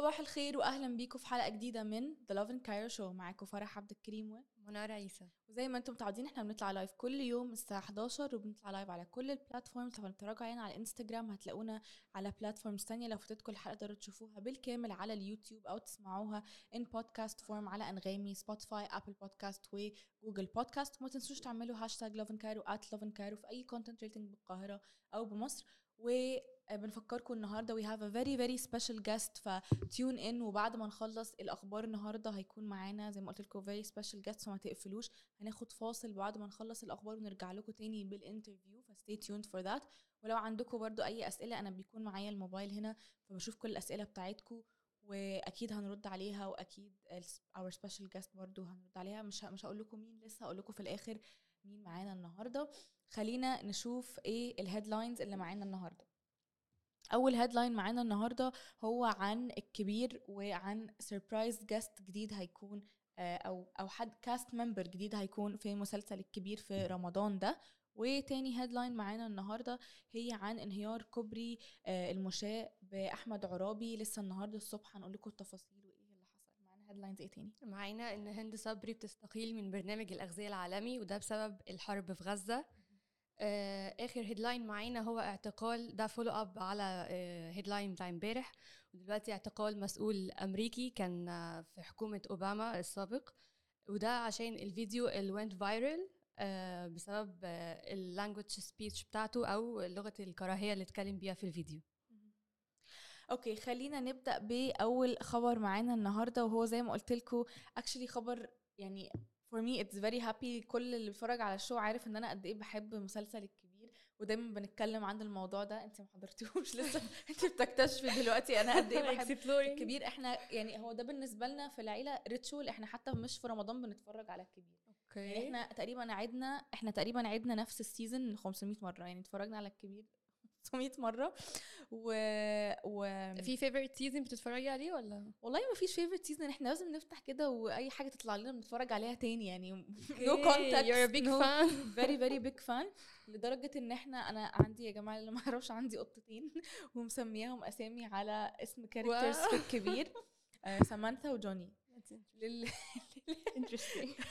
صباح الخير واهلا بيكم في حلقة جديدة من the Love in Cairo show معاكم فرح عبد الكريم و منار عيسى. وزي ما أنتم متعودين إحنا بنطلع live كل يوم الساعة 11 وبنطلع live على كل ال platforms طبعا بتتفرجوا علينا على الانستجرام هتلاقونا على platforms تانية. لو فاتتكم الحلقة تقدروا تشوفوها بالكامل على اليوتيوب أو تسمعوها in podcast form على أنغامي Spotify Apple Podcasts و Google Podcasts وما تنسوش تعملوا hashtag Love in Cairo at Love in Cairo في أي content related بالقاهرة أو بمصر. وبنفكركم النهارده. We have a very very special guest ف tune in وبعد ما نخلص الأخبار النهارده هيكون معانا زي ما قلت لكم very special guest فما تقفلوش. هناخد فاصل بعد ما نخلص الأخبار ونرجع لكم تاني بال interview ف stay tuned for that ولو عندكم برضو أي أسئلة أنا بيكون معايا الموبايل هنا فبشوف كل الأسئلة بتاعتكم وأكيد هنرد عليها وأكيد our special guest برضو هنرد عليها. مش مش هقول لكم مين لسه هقول لكم في الآخر مين معانا النهارده. خلينا نشوف إيه ال headlines اللي معانا النهارده. أول headline معانا النهارده هو عن الكبير وعن surprise guest جديد هيكون آه، أو أو حد cast member جديد هيكون في مسلسل الكبير في رمضان ده. وتاني headline معانا النهارده هي عن انهيار كوبري آه، المشاة بأحمد عرابي. لسه النهارده الصبح هنقول لكم التفاصيل وإيه اللي حصل. معانا headlines إيه تاني؟ معانا إن هند صبري بتستقيل من برنامج الأغذية العالمي وده بسبب الحرب في غزة. آخر headline معانا هو اعتقال ده follow up على headline بتاع امبارح. ودلوقتي اعتقال مسؤول أمريكي كان آه، في حكومة أوباما السابق. وده عشان الفيديو اللي went viral بسبب ال language speech بتاعته أو لغة الكراهية اللي اتكلم بيها في الفيديو. okay خلينا نبدأ بأول خبر معانا النهارده. وهو زي ما قلت لكم actually خبر يعني for me it's very happy. كل اللي بيتفرج على ال show عارف إن أنا قد إيه بحب مسلسل الكبير ودايما بنتكلم عن الموضوع ده. انت ما حضرتيهوش لسه. انت بتكتشفي دلوقتي أنا قد إيه بحب الكبير. إحنا يعني هو ده بالنسبة لنا في العيلة ritual إحنا حتى مش في رمضان بنتفرج على الكبير. يعني okay إحنا تقريبا عدنا إحنا تقريبا عدنا نفس ال season 500 مرة. يعني اتفرجنا على الكبير 500 مرة. و, و... في favorite season بتتفرجي عليه ولا؟ والله ما فيش favorite season إحنا لازم نفتح كده وأي حاجة تطلع لنا بنتفرج عليها تاني يعني. no context a big fan. very very big fan لدرجة إن إحنا أنا عندي يا جماعة اللي ما يعرفش عندي قطتين ومسمياهم أسامي على اسم characters في الكبير سامانثا وجوني. لل... interesting.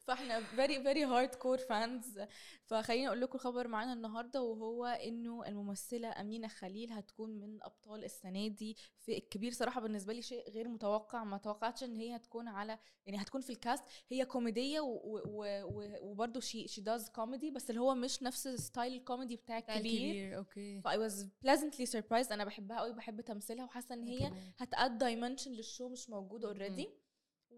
فاحنا very very hardcore fans فخليني أقول لكم خبر معانا النهارده وهو إنه الممثلة أمينة خليل هتكون من أبطال السنة دي. في الكبير صراحة بالنسبة لي شيء غير متوقع. ما توقعتش إن هي هتكون على يعني هتكون في ال cast هي كوميدية وبرده she she does comedy بس اللي هو مش نفس style ال comedy بتاع الكبير. كبير okay ف I was pleasantly surprised. أنا بحبها قوي بحب تمثيلها وحاسة إن هي هت add dimension لل show مش موجود already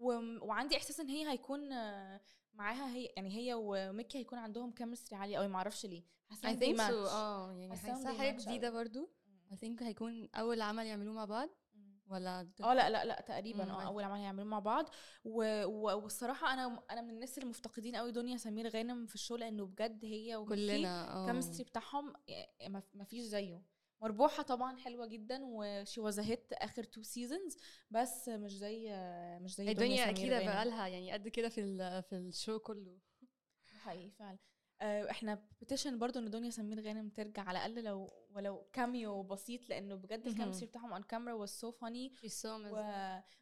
وعندي إحساس إن هي هيكون آه، معاها هي يعني هي وميكي هيكون عندهم chemistry عالية قوي معرفش ليه. حاسة match. آه يعني they حاجة جديدة. برضو. I think هيكون أول عمل يعملوه مع بعض. ولا آه لا لا لا تقريبا. آه أول عمل هيعملوا مع بعض. و... و... والصراحة أنا أنا من الناس اللي مفتقدين قوي دنيا سمير غانم في ال show لأنه بجد هي وميكي كلنا آه. ال chemistry بتاعهم يعني ما ما فيش زيه. مربوحة طبعا حلوة جدا و she was hit آخر two seasons بس مش زي مش زي الدنيا أكيد غانم. بقى لها يعني قد كده في ال- في ال show كله حقيقي فعلا آه، إحنا petition برضو إن دنيا سمير غانم ترجع على الأقل لو ولو cameo بسيط لأنه بجد. ال chemistry بتاعهم on camera was so funny.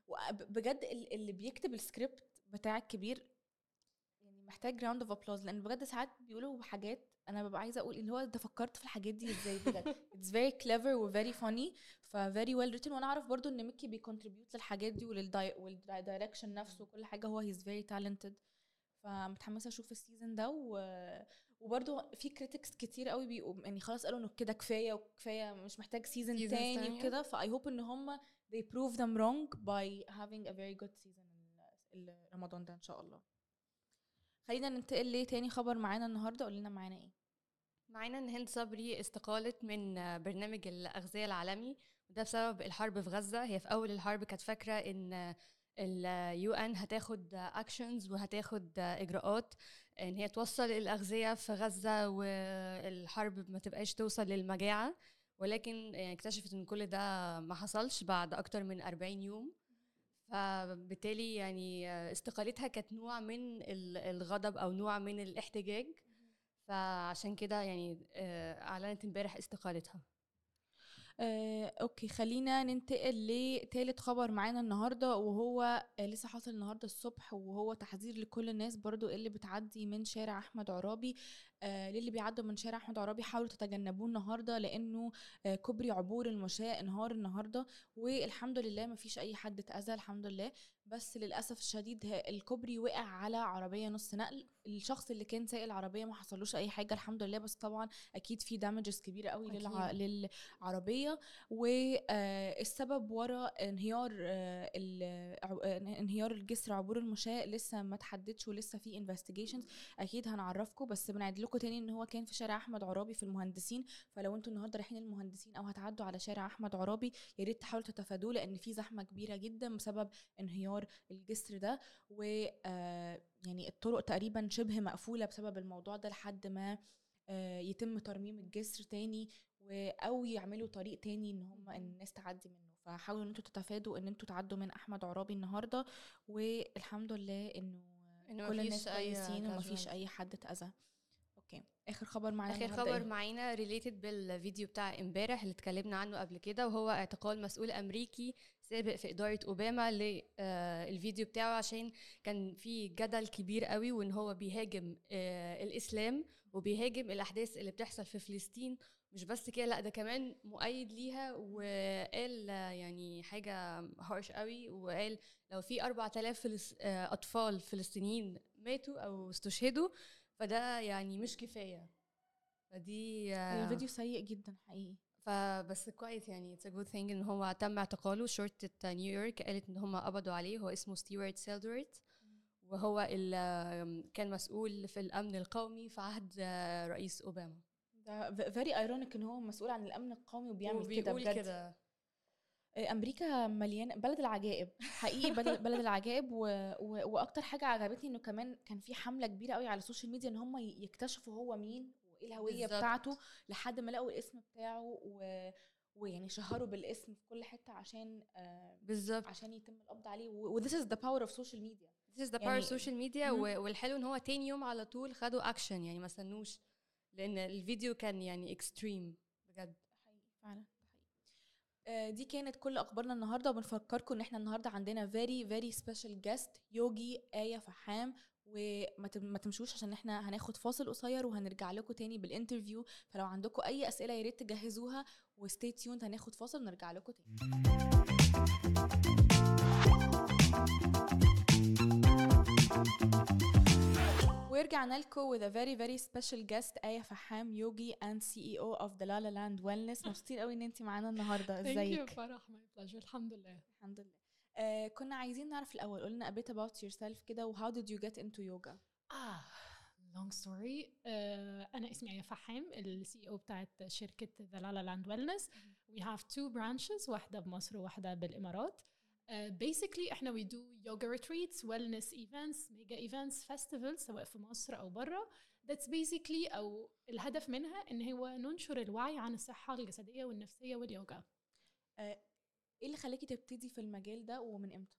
وبجد اللي بيكتب السكريبت بتاع الكبير يعني محتاج round of applause لأن بجد ساعات بيقولوا حاجات أنا ببقى عايزة أقول اللي هو انت فكرت في الحاجات دي إزاي بجد. it's very clever و very funny ف very well written وأنا أعرف برضو إن ميكي بي contribute للحاجات دي وال direction نفسه وكل حاجة. هو he's very talented فمتحمسة أشوف ال season ده و... وبرضو في critics كتير قوي بيقوا يعني خلاص قالوا إنه كده كفاية وكفاية مش محتاج season تاني. وكده. ف I hope إن هم they prove them wrong by having a very good season رمضان ده إن شاء الله. خلينا ننتقل لتاني خبر معانا النهارده قول لنا معانا إيه. معانا ان هند صبري استقالت من برنامج الأغذية العالمي وده بسبب الحرب في غزة. هي في أول الحرب كانت فاكرة إن ال UN هتاخد actions وهتاخد إجراءات إن هي توصل الأغذية في غزة والحرب ما تبقاش توصل للمجاعة. ولكن يعني اكتشفت إن كل ده ما حصلش بعد أكتر من 40 يوم. فبالتالي يعني استقالتها كانت نوع من ال- الغضب أو نوع من الاحتجاج. فعشان كده يعني آه، أعلنت امبارح استقالتها. آه، أوكي خلينا ننتقل لتالت خبر معانا النهارده وهو آه، لسه حاصل النهارده الصبح وهو تحذير لكل الناس برضو اللي بتعدي من شارع أحمد عرابي. آه للي بيعدوا من شارع أحمد عرابي حاولوا تتجنبوه النهارده لأنه آه كوبري عبور المشاة انهار النهارده والحمد لله ما فيش أي حد اتأذى الحمد لله. بس للأسف الشديد الكوبري وقع على عربية نص نقل. الشخص اللي كان سايق العربية ما حصلوش أي حاجة الحمد لله. بس طبعا أكيد في damages كبيرة قوي للع... للعربية. والسبب ورا انهيار آه، ال- آه، انهيار الجسر عبور المشاة لسه ما تحددش ولسه في investigations أكيد هنعرفكم. بس بنعد لكم تاني إن هو كان في شارع أحمد عرابي في المهندسين. فلو أنتوا النهارده رايحين المهندسين أو هتعدوا على شارع أحمد عرابي يا ريت تحاولوا تتفادوه لأن في زحمة كبيرة جدا بسبب انهيار الجسر ده و آه، يعني الطرق تقريبا شبه مقفولة بسبب الموضوع ده لحد ما آه، يتم ترميم الجسر تاني أو يعملوا طريق تاني إن هم الناس تعدي منه فحاولوا إن أنتوا تتفادوا إن أنتوا تعدوا من أحمد عرابي النهارده والحمد لله إنه إنه كل الناس كويسين ومفيش. أي حد اتأذى أوكي آخر خبر معانا آخر خبر إيه؟ معانا related بالفيديو بتاع امبارح اللي اتكلمنا عنه قبل كده وهو اعتقال مسؤول أمريكي سابق في إدارة أوباما للفيديو بتاعه عشان كان في جدل كبير قوي وإن هو بيهاجم آه، الإسلام وبيهاجم الأحداث اللي بتحصل في فلسطين. مش بس كده لأ ده كمان مؤيد ليها وقال آه، يعني حاجة harsh قوي وقال لو في 4000 فلس... آه، أطفال فلسطينيين ماتوا أو استشهدوا فده يعني مش كفاية. فدي آه، الفيديو سيء جدا حقيقي. فبس كويس يعني it's good thing إن هو تم اعتقاله. شرطة نيويورك قالت إن هم قبضوا عليه. هو اسمه ستيوارت سيلدورت وهو اللي كان مسؤول في الأمن القومي في عهد رئيس أوباما. ده very ironic إن هو مسؤول عن الأمن القومي وبيعمل كده بجد. كده. آه، أمريكا مليانه بلد العجائب. حقيقي بلد بلد العجائب. و... و... وأكتر حاجة عجبتني إنه كمان كان في حملة كبيرة قوي على ال social media إن هم يكتشفوا هو مين وايه الهوية بالظبط. بتاعته لحد ما لقوا الاسم بتاعه و... ويعني شهروا بالاسم في كل حتة عشان آه بالظبط. عشان يتم القبض عليه. و و- this is the power of social media. This is the power يعني- of social media مم. و- والحلو إن هو تاني يوم على طول خدوا اكشن يعني ما استنوش لأن الفيديو كان يعني extreme بجد. حقيقي فعلا حقيقي. آه، دي كانت كل أخبارنا النهارده وبنفكركم إن إحنا النهارده عندنا very very special guest يوجي آية فحام وما تم- ما تمشوش عشان إحنا هناخد فاصل قصير وهنرجع لكم تاني بال interview فلو عندكم أي أسئلة يا ريت تجهزوها و stay tuned هناخد فاصل ونرجع لكم تاني. ورجعنا لكم with a very very special guest آية فحام يوجي and CEO of the La La Land Wellness. مبسوطين قوي إن انت معانا النهارده. Thank you إزيك؟ فرح pleasure. الحمد لله. الحمد لله. آه كنا عايزين نعرف الأول قولنا a bit about yourself كده و how did you get into yoga آه long story. آه أنا اسمي آية فحام السي أو بتاعت شركة The La La Land Wellness. we have two branches واحدة بمصر وواحدة بالإمارات. Uh, basically إحنا we do yoga retreats, wellness events, mega events, festivals سواء في مصر أو برا. That's basically أو الهدف منها إن هو ننشر الوعي عن الصحة الجسدية والنفسية واليوجا. إيه اللي خلاكي تبتدي في المجال ده ومن إمتى؟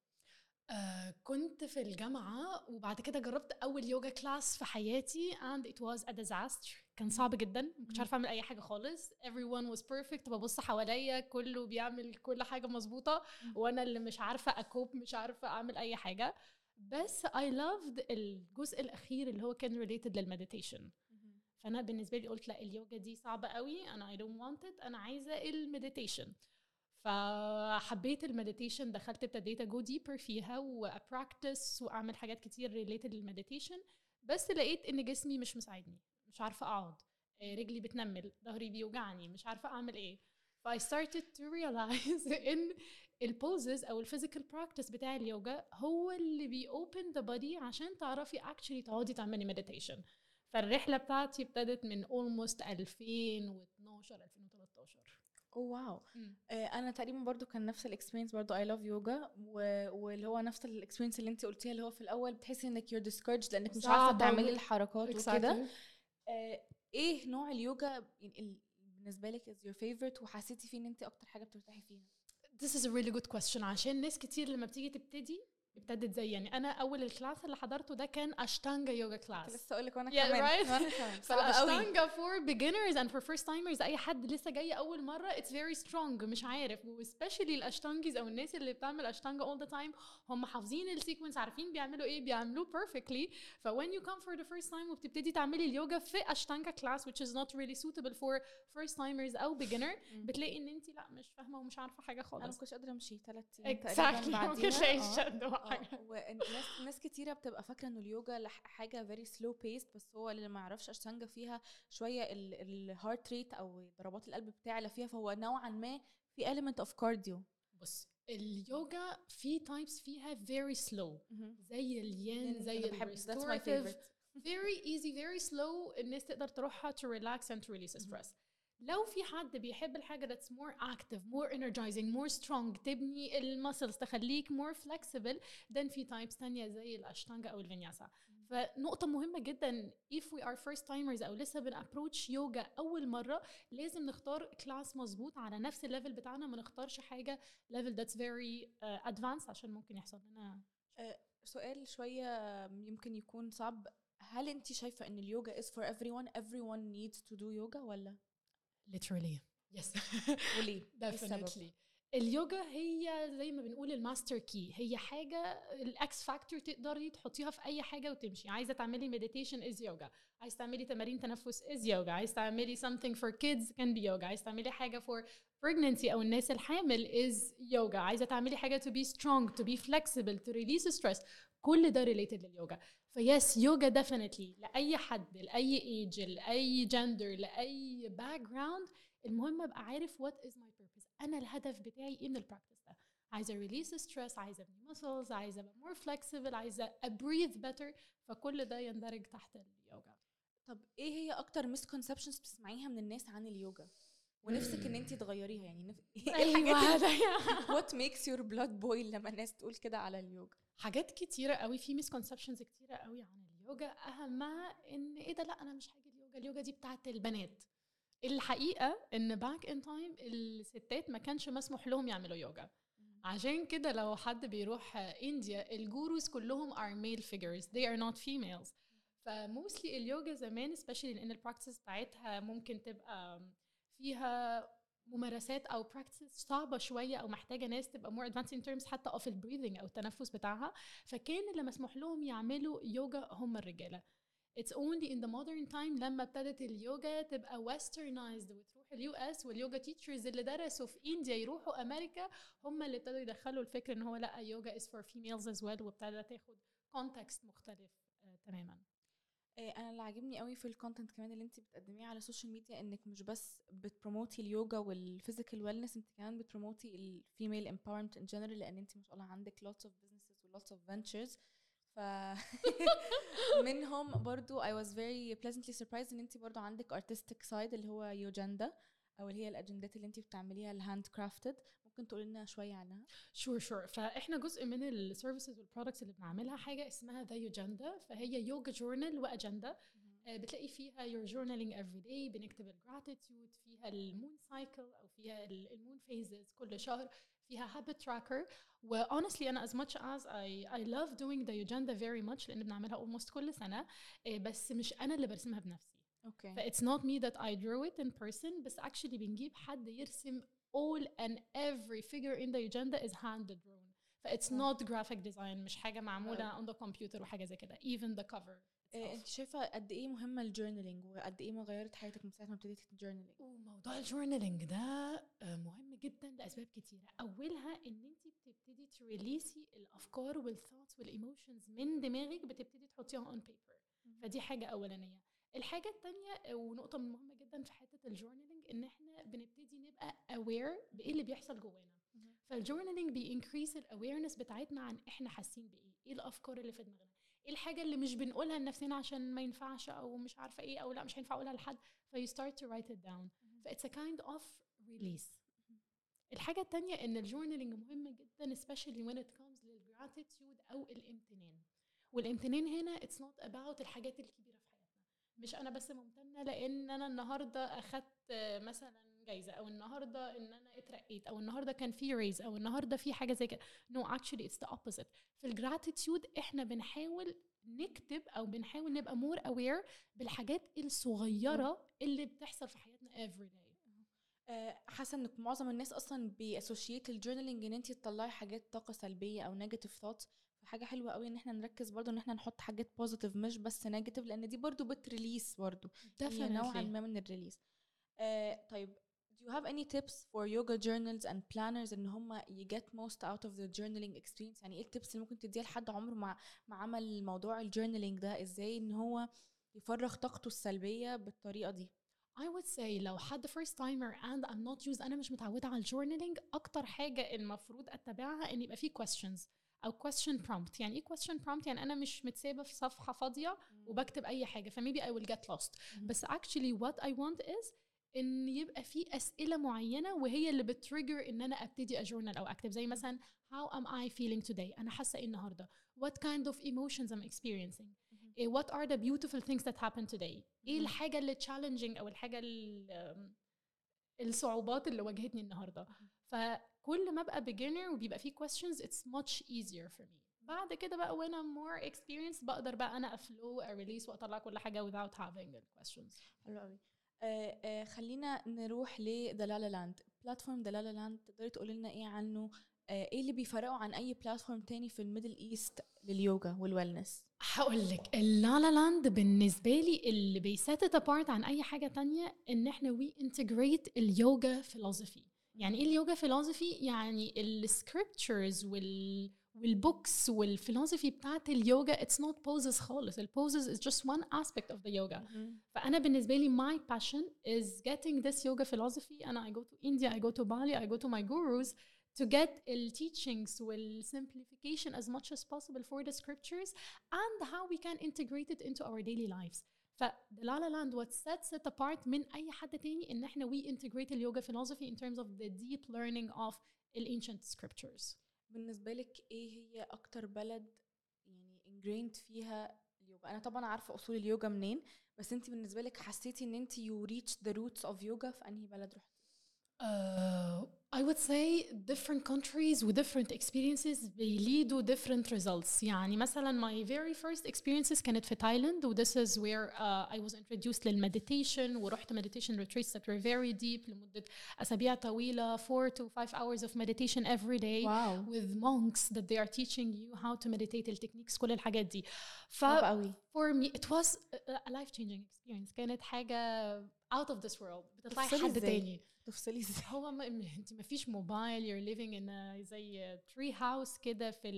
آه كنت في الجامعة وبعد كده جربت أول يوجا كلاس في حياتي and it was a disaster. كان صعب جدا ما كنتش عارفة أعمل أي حاجة خالص. Everyone was perfect ببص حواليا كله بيعمل كل حاجة مظبوطة وأنا اللي مش عارفة أ cope مش عارفة أعمل أي حاجة. بس I loved الجزء الأخير اللي هو كان related لل meditation فأنا بالنسبة لي قلت لا اليوجا دي صعبة قوي أنا I don't want it أنا عايزة ال meditation فحبيت ال meditation دخلت ابتديت أ go deeper فيها وا practice وأعمل حاجات كتير related لل meditation. بس لقيت إن جسمي مش مساعدني مش عارفة أقعد آه، رجلي بتنمل ظهري بيوجعني مش عارفة أعمل إيه. ف I started to realize إن ال poses أو ال physical practice بتاع اليوجا هو اللي بي open the body عشان تعرفي actually تقعدي تعملي meditation. فالرحلة بتاعتي ابتدت من almost 2012 2013 oh wow. آه أنا تقريبا برضو كان نفس ال experience برضو I love yoga واللي هو نفس ال experience اللي انت قلتيها اللي هو في الأول بتحسي إنك you're discouraged لأنك مش عارفة تعملي الحركات وكده. Exactly. آه إيه نوع اليوجا ال- بالنسبة لك is your favorite وحسيتي فيه إن انت أكتر حاجة بترتاحي فيها؟ This is a really good question. عشان ناس كتير لما بتيجي تبتدي ابتدت زي يعني أنا أول ال class اللي حضرته ده كان أشتانجا yoga class. لسه أقول لك وأنا Yeah, كمان right? وأنا كمان. فالاشتانجا for beginners and for first timers أي حد لسه جاي أول مرة it's very strong مش عارف. و specially الأشتانجيز أو الناس اللي بتعمل أشتانجا all the time هم حافظين ال sequence عارفين بيعملوا إيه بيعملوه perfectly. ف when you come for the first time وبتبتدي تعملي اليوجا في أشتانجا class which is not really suitable for first timers أو beginner. بتلاقي إن انت لأ مش فاهمة ومش عارفة حاجة أنا ما خالص كنتش قادرة أمشي ثلاث أيام تقريبا. شد آه وحاجه وناس ناس كتيرة بتبقى فاكرة إنه اليوجا لح- حاجة very slow paced بس هو اللي ما يعرفش اشتانجا فيها شوية ال heart rate أو ضربات القلب بتعلى فيها فهو نوعا ما في element of cardio. بص اليوجا في types فيها very slow. زي الين زي ال restorative very easy very slow. الناس تقدر تروحها to relax and to release مهم. stress. لو في حد بيحب الحاجة that's more active more energizing more strong تبني ال muscles تخليك more flexible then في types تانية زي الأشتانجا أو الفينياسا فنقطة مهمة جدا if we are first timers أو لسه بن approach يوجا أول مرة لازم نختار class مظبوط على نفس ال level بتاعنا ما نختارش حاجة level that's very uh, advanced عشان ممكن يحصل لنا سؤال شوية يمكن يكون صعب. هل انت شايفة إن اليوجا is for everyone everyone needs to do yoga ولا؟ Literally. Yes. إيه definitely. اليوجا هي زي ما بنقول ال master key هي حاجة ال X factor تقدري تحطيها في أي حاجة وتمشي. عايزة تعملي meditation is yoga عايز تعملي تمارين تنفس is yoga عايز تعملي something for kids can be yoga. عايز تعملي حاجة for pregnancy أو الناس الحامل is يوجا عايزة تعملي حاجة to be strong to be flexible to release stress. كل ده related لليوجا. ف yes يوجا definitely لأي حد لأي age لأي جندر لأي background المهم أبقى عارف what is my purpose أنا الهدف بتاعي إيه من ال practice ده؟ عايزة release stress عايزة أبني muscles عايزة أبقى more flexible عايزة ا breathe better فكل ده يندرج تحت اليوجا. طب إيه هي أكتر misconceptions بتسمعيها من الناس عن اليوجا؟ ونفسك إن انت تغيريها يعني نف... إيه أيوه what makes your blood boil لما الناس تقول كده على اليوجا؟ حاجات كتيرة قوي في misconceptions كتيرة قوي عن اليوجا. اهمها إن إيه ده؟ لأ أنا مش هاجي اليوجا. اليوجا دي بتاعت البنات. الحقيقة إن back in time الستات ما كانش مسموح لهم يعملوا يوجا. عشان كده لو حد بيروح انديا ال gurus كلهم are male figures. They are not females. ف mostly اليوجا زمان especially لأن ال practice بتاعتها ممكن تبقى فيها ممارسات أو practices صعبة شوية أو محتاجة ناس تبقى more advanced in terms حتى of ال breathing أو التنفس بتاعها فكان اللي مسموح لهم يعملوا يوجا هم الرجالة. It's only in the modern time لما ابتدت اليوجا تبقى westernized وتروح ال US واليوجا teachers اللي درسوا في India يروحوا أمريكا هم اللي ابتدوا يدخلوا الفكر إن هو لأ يوجا is for females as well وابتدى تاخد context مختلف آه تماما. أنا اللي عاجبني قوي في ال content كمان اللي انت بتقدميه على ال social media إنك مش بس بت promote ي اليوجا وال physical wellness انت كمان بت promote ي ال female empowerment in general لأن انت ما شاء الله عندك lots of businesses و lots of ventures. ف منهم برضو I was very pleasantly surprised إن انت برضو عندك artistic side اللي هو Yogenda أو اللي هي الأجندات اللي انت بتعمليها ال hand crafted ممكن تقولي لنا شوية عنها؟ sure sure فإحنا جزء من ال services وال products اللي بنعملها حاجة اسمها the Yogenda فهي يوجا journal واجندا بتلاقي فيها your journaling every day. بنكتب ال gratitude فيها ال moon cycle أو فيها ال moon phases كل شهر. فيها habit tracker. و honestly أنا as much as I, I love doing the agenda very much لأن بنعملها almost كل سنة. آه، بس مش أنا اللي برسمها بنفسي. okay ف it's not me that I drew it in person. بس actually بنجيب حد يرسم all and every figure in the agenda is hand drawn ف it's آه. not graphic design مش حاجة معمولة on the computer وحاجة زي كده. Even the cover إيه، itself. انت شايفة قد إيه مهمة ال journaling وقد إيه ما غيرت حياتك من ساعة ما ابتديتي ال journaling وموضوع ال journaling ده آه، مهم جدا لأسباب كتيرة. أولها إن انت بتبتدي ت release ي الأفكار وال thoughts وال emotions من دماغك بتبتدي تحطيها on paper فدي حاجة أولانية. الحاجة الثانية ونقطة من مهمة جدا في حتة ال journaling إن إحنا بنبتدي نبقى aware بإيه اللي بيحصل جوانا. مهم. فال journaling بي increase ال awareness بتاعتنا عن إحنا حاسين بإيه إيه الأفكار اللي في دماغنا إيه الحاجة اللي مش بنقولها لنفسنا عشان ما ينفعش أو مش عارفة إيه أو لأ مش هينفع أقولها لحد. ف you start to write it down ف it's a kind of release الحاجة التانية إن ال journaling مهمة جدا especially when it comes لل gratitude أو الامتنان. والامتنان هنا it's not about الحاجات الكبيرة في حياتنا. مش أنا بس ممتنة لأن أنا النهارده أخدت مثلا جايزة أو النهارده إن أنا اترقيت أو النهارده كان في raise أو النهارده في حاجة زي كده. no actually it's the opposite في ال gratitude إحنا بنحاول نكتب أو بنحاول نبقى more aware بالحاجات الصغيرة اللي بتحصل في حياتنا day. آه، حاسة ان معظم الناس أصلا بي associate ال journaling إن انت تطلعي حاجات طاقة سلبية أو negative thoughts فحاجة حلوة قوي إن إحنا نركز برضو إن إحنا نحط حاجات positive مش بس negative لأن دي برضو بت release برضو. هي نوعا ما من ال release طيب do you have any tips for yoga journals and planners إن هم you get most out of the journaling experience يعني إيه ال tips اللي ممكن تديها لحد عمره ما ما عمل موضوع ال journaling ده؟ إزاي إن هو يفرغ طاقته السلبية بالطريقة دي؟ I would say لو حد first timer and I'm not used أنا مش متعودة على ال journaling أكتر حاجة المفروض أتبعها إن يبقى فيه questions أو question prompt. يعني إيه question prompt يعني أنا مش متسابة في صفحة فاضية وبكتب أي حاجة ف maybe I will get lost. بس actually what I want is إن يبقى في أسئلة معينة وهي اللي بت trigger إن أنا أبتدي أ journal أو أكتب. زي مثلا how am I feeling today أنا حاسة إيه النهارده؟ What kind of emotions I'm experiencing إيه what are the beautiful things that happened today إيه. الحاجة اللي challenging أو الحاجة ال- الصعوبات اللي واجهتني النهارده؟ فكل ما أبقى beginner وبيبقى فيه questions it's much easier for me. بعد كده بقى when I'm more experienced بقدر بقى أنا أ flow أ release وأطلع كل حاجة without having the questions. حلو قوي آه آه خلينا نروح لدلالا لاند بلاتفورم دلالا لاند تقدري تقولي لنا إيه عنه؟ آه إيه اللي بيفرقه عن أي platform تاني في ال Middle East لليوجا وال wellness هقول لك ال La La Land بالنسبة لي اللي بي set it apart عن أي حاجة تانية إن إحنا we integrate اليوجا philosophy يعني إيه اليوجا philosophy يعني ال scriptures وال والبوكس والفيلوسفي بتاعت اليوجا اتس نوت بوزز خالص البوزز is just one aspect of the yoga فانا بالنسبه لي my passion is getting this yoga philosophy and I go to India I go to Bali I go to my gurus to get the teachings will simplification as much as possible for the scriptures and how we can integrate it into our daily lives ف the La La Land what sets it apart من اي حد تاني ان احنا we integrate اليوجا philosophy in terms of the deep learning of the ancient scriptures بالنسبة لك إيه هي أكتر بلد يعني ingrained فيها اليوجا؟ أنا طبعا عارفة أصول اليوجا منين بس انت بالنسبة لك حسيتي إن انت you reach the roots of yoga في أنهي بلد رحتي؟ Uh, I would say different countries with different experiences بيليدوا different results يعني مثلا my very first experiences كانت في تايلاند و this is where uh, I was introduced للمديتيشن ورحت meditation retreats that were very deep لمدة أسابيع طويلة 4 to 5 hours of meditation every day واو with monks that they are teaching you how to meditate التكنيكس كل الحاجات دي ف صعب قوي for me it was a- a life changing experience كانت حاجة out of this world بتطلعي تفصلي حد إزاي؟ تاني تفصلي ازاي هو ما م- انت ما فيش موبايل you're living in a زي tree house كده في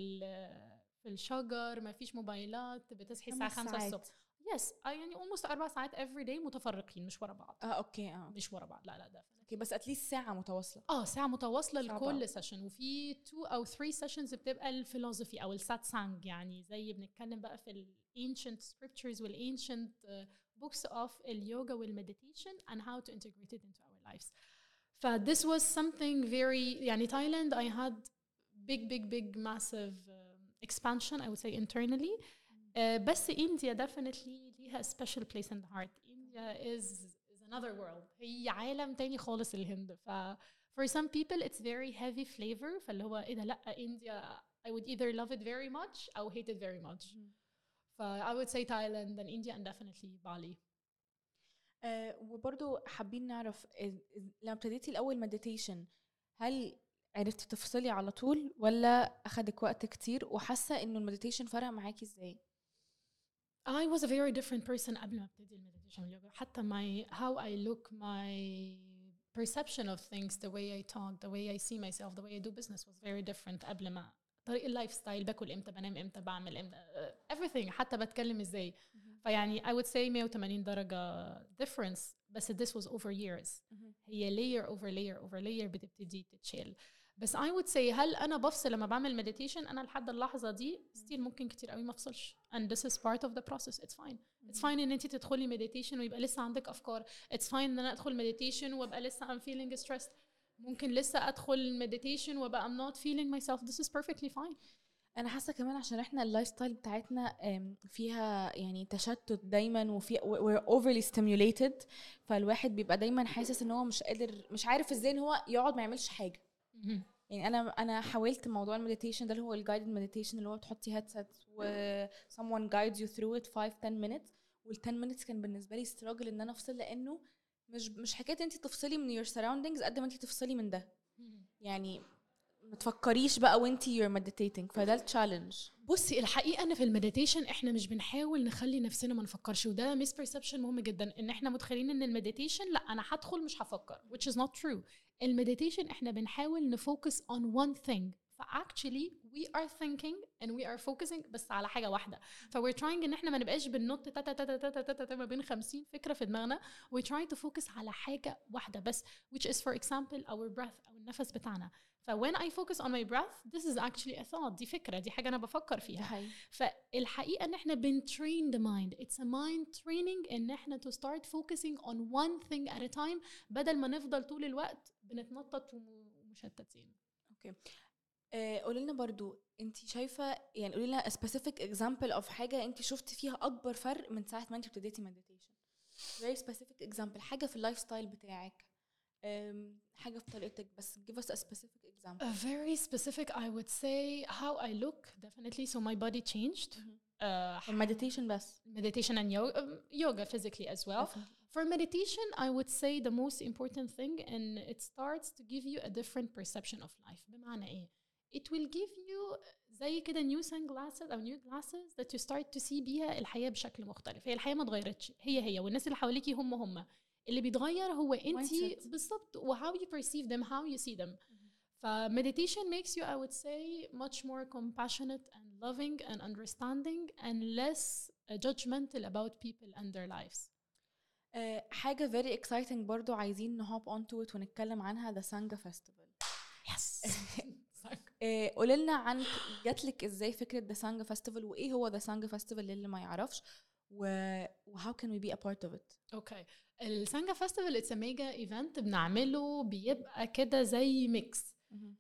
في الشجر ما فيش موبايلات بتصحي الساعة خمس 5 ساعات. الصبح yes يعني almost أربع ساعات every day متفرقين مش ورا بعض آه okay آه مش ورا بعض لا لا ده okay بس at least ساعة متواصلة آه ساعة متواصلة صعب أوي. لكل session وفي two أو three sessions بتبقى ال philosophy أو ال satsang يعني زي بنتكلم بقى في ال ancient scriptures وال ancient uh, books of اليوجا والمديتيشن and how to integrate it into our lives. ف this was something very يعني Thailand I had big big big massive um, expansion I would say internally. Uh, بس India definitely ليها a special place in the heart. India is is another world. هي عالم تاني خالص الهند. ف for some people it's very heavy flavor فاللي هو ايه ده لا India I would either love it very much أو hate it very much. ف I would say Thailand and India and definitely Bali. آه وبرضو حابين نعرف لما ابتديتي الأول meditation هل عرفتي تفصلي على طول ولا أخدك وقت كتير؟ وحاسة إنه ال meditation فرق معاكي إزاي؟ I was a very different person قبل ما ابتدي ال meditation واليوجا حتى my how I look my perception of things the way I talk the way I see myself the way I do business was very different قبل ما. طريق ال lifestyle باكل إمتى بنام إمتى بعمل إمتى everything. حتى بتكلم إزاي؟ فيعني I would say 180 درجة difference بس this was over years هي layer over layer over layer بتبتدي تتشال بس I would say هل أنا بفصل لما بعمل meditation أنا لحد اللحظة دي still ممكن كتير قوي ما افصلش and this is part of the process it's fine it's fine ان انت تدخلي meditation ويبقى لسه عندك افكار it's fine ان انا ادخل meditation وابقى لسه I'm feeling stressed ممكن لسه ادخل meditation وابقى I'm not feeling myself this is perfectly fine أنا حاسة كمان عشان إحنا ال lifestyle بتاعتنا فيها يعني تشتت دايما وفي we're overly stimulated فالواحد بيبقى دايما حاسس إن هو مش قادر مش عارف إزاي إن هو يقعد ما يعملش حاجة. يعني أنا أنا حاولت موضوع ال meditation ده اللي هو ال guided meditation اللي هو تحطي headset و someone guides you through it 5 10 minutes وال 10 minutes كان بالنسبة لي struggle إن أنا أفصل لأنه مش مش حكاية انت تفصلي من your surroundings قد ما انت تفصلي من ده. يعني ما تفكريش بقى وانت you're meditating فده ال challenge بصي الحقيقة إن في ال meditation إحنا مش بنحاول نخلي نفسنا ما نفكرش وده misperception مهم جدا إن إحنا متخيلين إن ال meditation لأ أنا هدخل مش هفكر which is not true. ال meditation إحنا بنحاول ن focus on one thing. ف actually we are thinking and we are focusing بس على حاجة واحدة. ف we're trying إن إحنا ما نبقاش بننط تا تا تا تا تا تا تا تا ما بين 50 فكرة في دماغنا. We try to focus على حاجة واحدة بس which is for example our breath أو النفس بتاعنا. ف when I focus on my breath this is actually a thought دي فكرة دي حاجة أنا بفكر ده فيها حقيقي فالحقيقة إن إحنا بنترين the mind it's a mind training إن إحنا to start focusing on one thing at a time بدل ما نفضل طول الوقت بنتنطط وم- ومشتتين. آه، قولي لنا برضو انت شايفه يعني قولي لنا specific example of حاجة انت شفتي فيها اكبر فرق من ساعه ما انت ابتديتي meditation very specific example حاجة في اللايف ستايل بتاعك حاجة في طريقتك بس give us a specific example a very specific I would say how I look definitely so my body changed uh, المديتيشن بس meditation and yoga um, yoga physically as well Definitely. For meditation, I would say the most important thing, and it starts to give you a different perception of life. بمعنى إيه؟ It will give you زي كده new sunglasses أو new glasses that you start to see بيها الحياة بشكل مختلف. هي الحياة ما اتغيرتش، هي هي والناس اللي حواليكي هم هم. اللي بيتغير هو انت Mindset. بالظبط و how you perceive them, how you see them. ف meditation makes you, I would say, much more compassionate and loving and understanding and less uh, judgmental about people and their lives. آه، حاجه very exciting برضو عايزين نهوب on to it ونتكلم عنها the Sangha Festival Yes. آه، قولي لنا عن جاتلك إزاي فكرة ذا سانجا فيستيفال وإيه هو ذا سانجا فيستيفال للي ما يعرفش و how can we be a part of it okay السانجا festival it's a mega event بنعمله بيبقى كده زي mix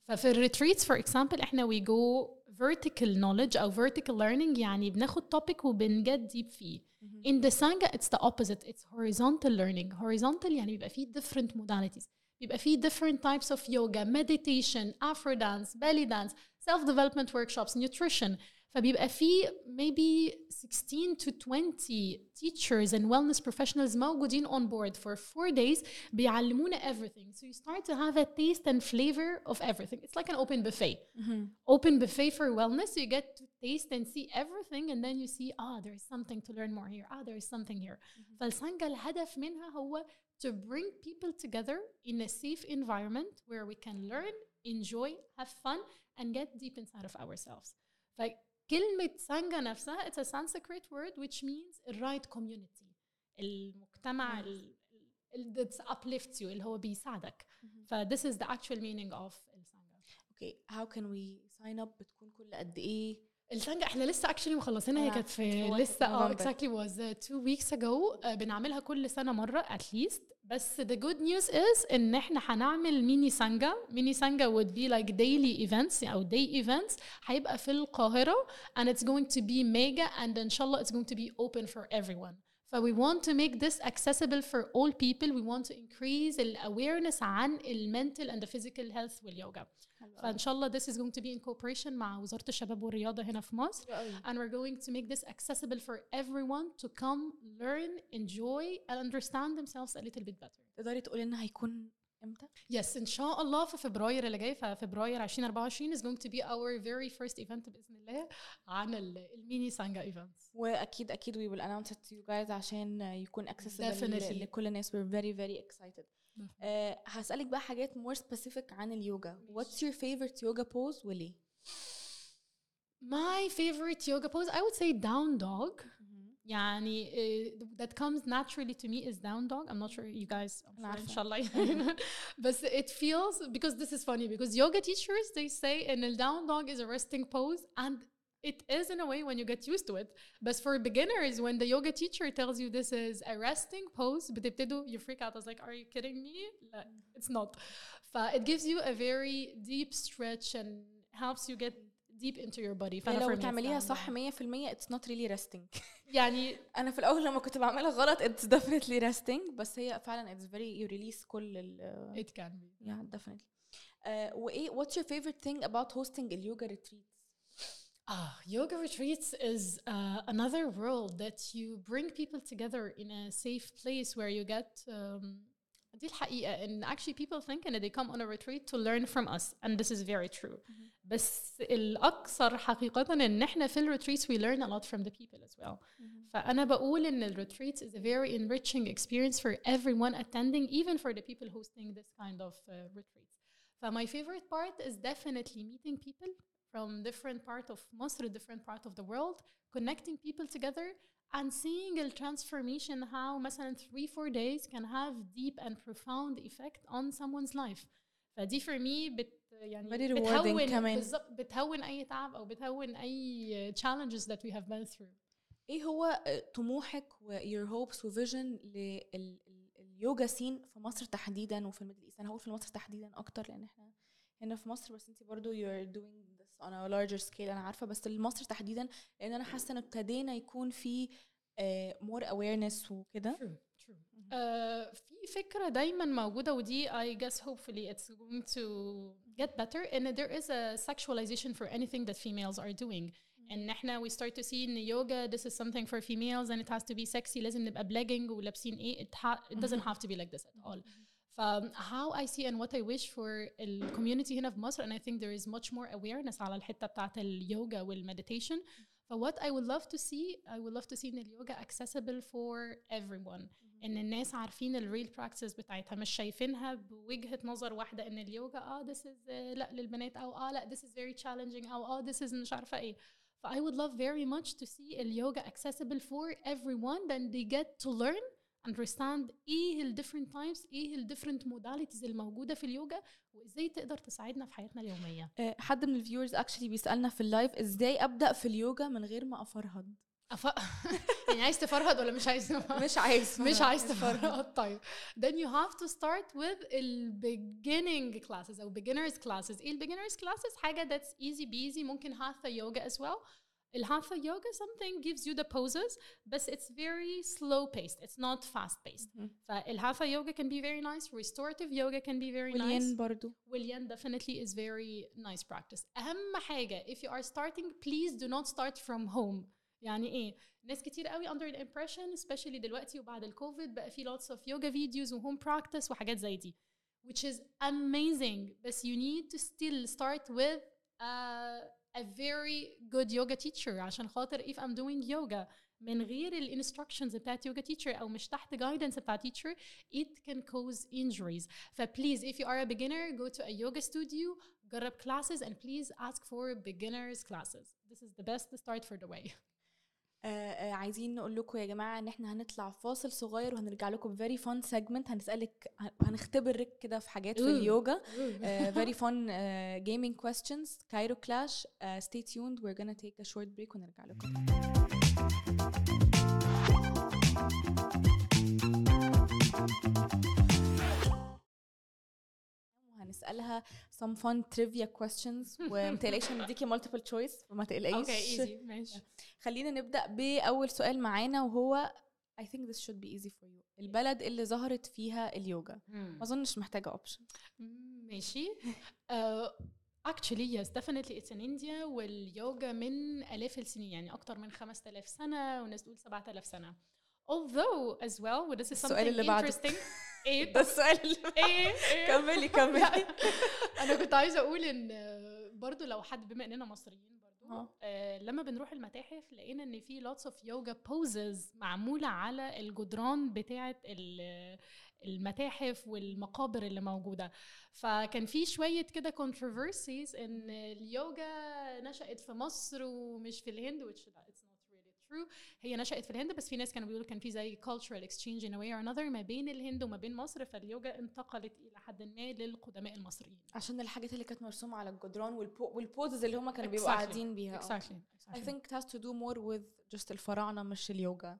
ففي ال retreats for example إحنا we go vertical knowledge أو vertical learning يعني بناخد topic وبن go deep فيه in the سانجا it's the opposite it's horizontal learning horizontal يعني بيبقى فيه different modalities بيبقى فيه different types of yoga meditation afro dance belly dance self development workshops nutrition فبيبقى فيه maybe 16 to 20 teachers and wellness professionals موجودين on board for four days بيعلمونا everything so you start to have a taste and flavor of everything it's like an open buffet open buffet for wellness you get to taste and see everything and then you see ah there is something to learn more here ah there is something here فالسانجا الهدف منها هو to bring people together in a safe environment where we can learn enjoy have fun and get deep inside of ourselves فكلمة سانجا نفسها it's a Sanskrit word which means the right community المجتمع Nice. ال- ال- that uplifts you اللي هو بيساعدك ف this is the actual meaning of السانجا اوكي how can we sign up بتكون كل قد ايه التانجا إحنا لسه actually مخلصينها هي كانت في لسه آه exactly was two weeks ago بنعملها كل سنة مرة at least بس the good news is إن إحنا هنعمل ميني سانجا ميني سانجا would be like daily events أو day events هيبقى في القاهرة and اتس جوينت تو بي ميجا and إن شاء الله it's going to be open for everyone. ف we want to make this accessible for all people. We want to increase the awareness عن المنتل and the physical health واليوجا well, فان شاء الله this is going to be in cooperation مع وزاره الشباب والرياضه هنا في مصر and we're going to make this accessible for everyone to come learn enjoy and understand themselves a little bit better تقدري تقولي لنا هيكون امتى yes ان شاء الله في فبراير اللي جاي ففبراير 2024 is going to be our very first event باذن الله عن ال- الميني سانجا events واكيد اكيد we will announce it to you guys عشان يكون accessible Definitely. ل- لكل الناس we're very very excited uh, هسألك بقى حاجات more specific عن اليوجا what's your favorite yoga pose وليه my favorite yoga pose I would say down dog يعني uh, that comes naturally to me is down dog I'm not sure you guys I'm أنا sure عارفة. إن شاء الله but it feels because this is funny because yoga teachers they say in a down dog is a resting pose and it is in a way when you get used to it but for beginners when the yoga teacher tells you this is a resting pose بتبتدوا you freak out I was like are you kidding me لا, it's not ف it gives you a very deep stretch and helps you get deep into your body يعني فأنا لو for me it's تعمليها that, صح yeah. 100% it's not really resting يعني انا في الاول لما كنت بعملها غلط it's definitely resting بس هي فعلا it's very you release كل ال it can be yeah definitely uh, وايه what's your favorite thing about hosting اليوجا retreats Ah, yoga retreats is uh, another world that you bring people together in a safe place where you get um, دي الحقيقة and actually people think and they come on a retreat to learn from us and this is very true بس الأكثر حقيقة إن إحنا في ال retreats we learn a lot from the people as well فأنا بقول إن ال retreats is a very enriching experience for everyone attending even for the people hosting this kind of uh, retreats ف my favorite part is definitely meeting people from different part of Masr, different part of the world, connecting people together and seeing the transformation how مثلا three four days can have deep and profound effect on someone's life. فدي for me بت يعني Very rewarding بتهون كمان. بالظبط بتهون أي تعب أو بتهون أي challenges that we have been through. ايه هو آه، طموحك و your hopes و vision لليوجا سين في مصر تحديدا وفي الميدل ايست انا هقول في مصر تحديدا اكتر لان احنا هنا في مصر بس انت برضو you're doing a larger scale أنا عارفه بس لمصر تحديدا لأن أنا حاسه ان ابتدينا يكون في آه، more awareness وكده. Uh, في فكرة دايما موجودة ودي I guess hopefully it's going to get better and there is a sexualization for anything that females are doing. ان إحنا we start to see in yoga this is something for females and it has to be sexy لازم نبقى plunging ولابسين إيه it, ha- it doesn't have to be like this at all. ف how I see and what I wish for ال community هنا في مصر and I think there is much more awareness على الحتة بتاعت اليوجا والمeditation. ف what I would love to see I would love to see ان اليوجا accessible for everyone. ان الناس عارفين الريل براكتس بتاعتها مش شايفينها بوجهه نظر واحده ان اليوجا اه this is uh, لا للبنات او اه لا this is very challenging او اه this is مش عارفه ايه ف I would love very much to see اليوجا accessible for everyone then they get to learn understand إيه ال different types إيه ال different modalities الموجودة في اليوجا وازاي تقدر تساعدنا في حياتنا اليومية. آه، حد من ال viewers actually بيسألنا في ال live إزاي أبدأ في اليوجا من غير ما أفرهد؟ أف... يعني عايز تفرهد ولا مش عايز؟ مش عايز مش عايز فرهد. تفرهد. طيب then you have to start with ال beginning classes أو beginners classes. إيه ال beginners classes حاجة that's easy peasy ممكن hatha yoga as well. ال hatha yoga something gives you the poses بس it's very slow paced it's not fast paced مهم. فال hatha yoga can be very nice restorative yoga can be very nice والين برضو والين definitely is very nice practice أهم حاجة if you are starting please do not start from home يعني ايه ناس كتير قوي under the impression especially دلوقتي وبعد الكوفيد بقى في lots of yoga videos و home practice وحاجات زي دي which is amazing بس you need to still start with a, a very good yoga teacher عشان خاطر if I'm doing yoga من غير ال instructions بتاعت yoga teacher أو مش تحت guidance بتاعت teacher it can cause injuries ف please if you are a beginner go to a yoga studio جرب classes and please ask for beginners classes this is the best start for the way آه آه عايزين نقول لكم يا جماعة إن إحنا هنطلع فاصل صغير وهنرجع لكم بفيري فun سيجمنت هنسألك هنختبرك كده في حاجات في. اليوجا. فيري فun gaming questions. كايرو كلاش stay tuned. We're gonna take a short break ونرجع لكم. وهنسألها some fun trivia questions وما تقلقيش هنديكي multiple choice فما تقلقيش. Okay easy. ماشي. خلينا نبدأ بأول سؤال معانا وهو I think this should be easy for you. البلد اللي ظهرت فيها اليوجا. ما أظنش محتاجة option. ماشي. Uh, actually yes definitely it's in India واليوجا من آلاف السنين يعني أكتر من 5000 سنة والناس تقول 7000 سنة. Although as well and this is something interesting. إيه؟ ده السؤال إيه؟ إيه؟ كملي كملي. أنا كنت عايزة أقول إن برضو لو حد بما إننا مصريين برضو آه. آه لما بنروح المتاحف لقينا إن في lots of yoga poses معمولة على الجدران بتاعة ال- المتاحف والمقابر اللي موجودة. فكان في شوية كده controversies إن اليوجا نشأت في مصر ومش في الهند true هي نشأت في الهند بس في ناس كانوا بيقولوا كان في زي cultural exchange in a way or another ما بين الهند وما بين مصر فاليوجا انتقلت إلى حد ما للقدماء المصريين. عشان الحاجات اللي كانت مرسومة على الجدران وال po- وال poses اللي هم كانوا بيبقوا Exactly. قاعدين بيها. آه. exactly, I exactly. think it has to do more with just الفراعنة مش اليوجا.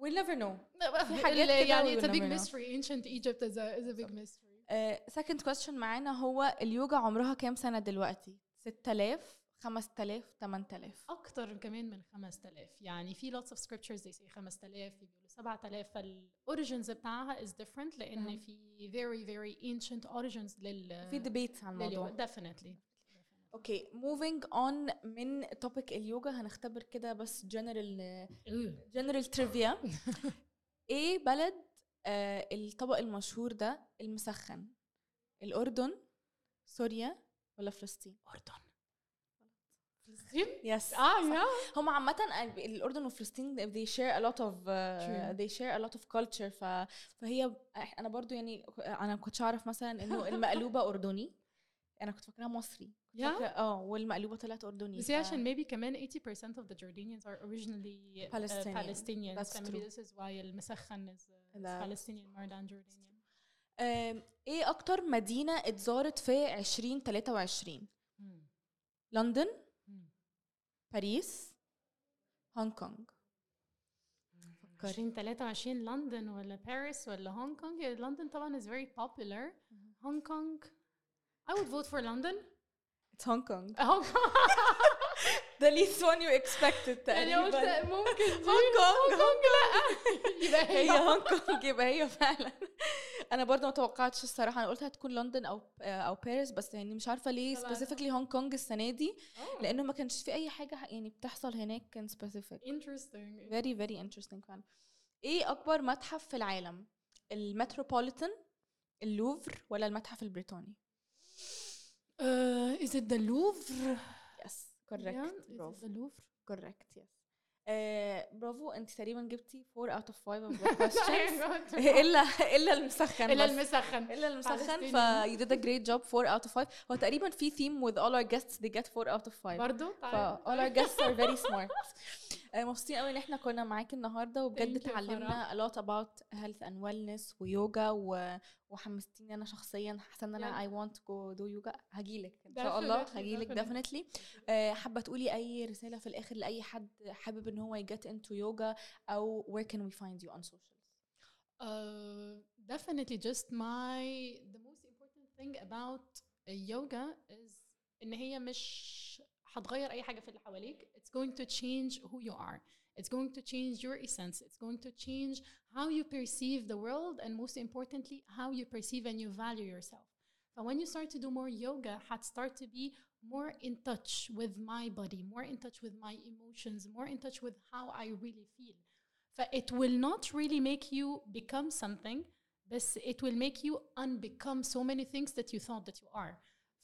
We'll never know. في حاجات يعني it's a big mystery. Ancient Egypt is a, is a big mystery. uh, second question معانا هو اليوجا عمرها كام سنة دلوقتي؟ 6000 5000 8000 أكتر كمان من 5000 يعني في lots of scriptures they say 5000 في بيقولوا 7000 فال origins بتاعها is different لأن مهم. في very very ancient origins لل في debates عن الموضوع. Definitely. Okay moving on من topic اليوجا هنختبر كده بس جنرال general trivia إيه بلد آه الطبق المشهور ده المسخن؟ الأردن سوريا ولا فلسطين؟ أردن. فلسطين yes آه يا هم عامة الأردن وفلسطين they share a lot of uh, they share a lot of culture. ف, فهي أنا برضو يعني أنا ما كنتش أعرف مثلا إنه المقلوبة أردني. أنا كنت فاكراها مصري. آه والمقلوبة طلعت أردني. بس ف- عشان maybe كمان 80% of the Jordanians are originally uh, Palestinian. Palestinians That's so maybe true. this is why المسخن is, uh, is Palestinian more than Jordanian. آم، إيه أكتر مدينة اتزارت في 2023 Hmm. لندن. باريس هونج كونج فكري 2023 لندن ولا باريس ولا هونج كونج لندن طبعا is very popular. هونج كونج I would vote for London. It's هونج كونج هونج كونج the least one you expected يعني قلت تقريبا ممكن دي هونج كونج هونج لا يبقى هي. هونج كونج يبقى هي فعلا. أنا برضه ما توقعتش الصراحة. أنا قلت هتكون لندن أو أو باريس بس يعني مش عارفة ليه. specifically هونج كونج السنة دي لأنه ما كانش في أي حاجة يعني بتحصل هناك كان specific interesting. Very very interesting فعلا. إيه أكبر متحف في العالم؟ المتروبوليتان اللوفر ولا المتحف البريطاني؟ Uh, is it the Louvre? It Bravo? Correct yes bravo انت تقريبا جبتي 4 out of 5 of the questions الا الا المسخن الا. المسخن الا المسخن ف you did a great job 4 out of 5 هو تقريبا في theme with all our guests they get 4 out of 5 برضو ف all our guests are very smart آه، آه، مبسوطين قوي ان إحنا كنا معاكي النهارده وبجد اتعلمنا a lot health and wellness و yoga و... وحمستيني أنا شخصيا حاسه ان أنا I want go do yoga هجيلك إن شاء الله هجيلك definitely آه، حابة تقولي أي رسالة في الآخر لأي حد حابب إن هو يـ get into yoga أو where can we find you on social uh, definitely just my the most important thing about yoga is إن هي مش هتغير اي حاجه في اللي حواليك it's going to change who you are it's going to change your essence it's going to change how you perceive the world and most importantly how you perceive and you value yourself but when you start to do more yoga had start to be more in touch with my body more in touch with my emotions more in touch with how i really feel ف it will not really make you become something بس it will make you unbecome so many things that you thought that you are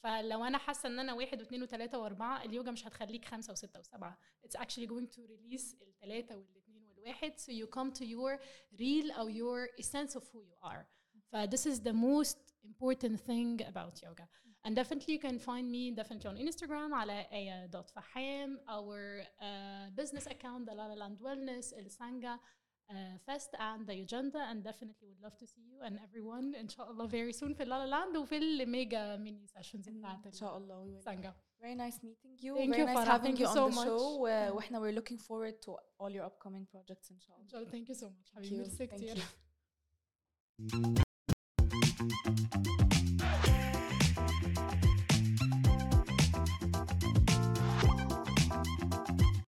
فلو أنا حاسه ان أنا واحد واثنين وثلاثه واربعه اليوجا مش هتخليك خمسه وسته وسبعه it's actually going to release الثلاثه والاثنين والواحد so you come to your real or your essence of who you are ف this is the most important thing about yoga and definitely you can find me definitely on Instagram على aya.faham our uh, business account the La La Land Wellness El Sangha uh, Fest and the agenda and definitely would love to see you and everyone إن شاء الله very soon في La La Land وفي الميجا ميني سيشنز بتاعت ان شاء الله we will. السانجا Very nice meeting you. Thank Very you, nice Farah. having Thank you you on so the much. show. و- واحنا we're looking forward to all your upcoming projects ان شاء إن الله. شاء الله thank you so much Thank حبيبي you. ميرسي Thank كتير you.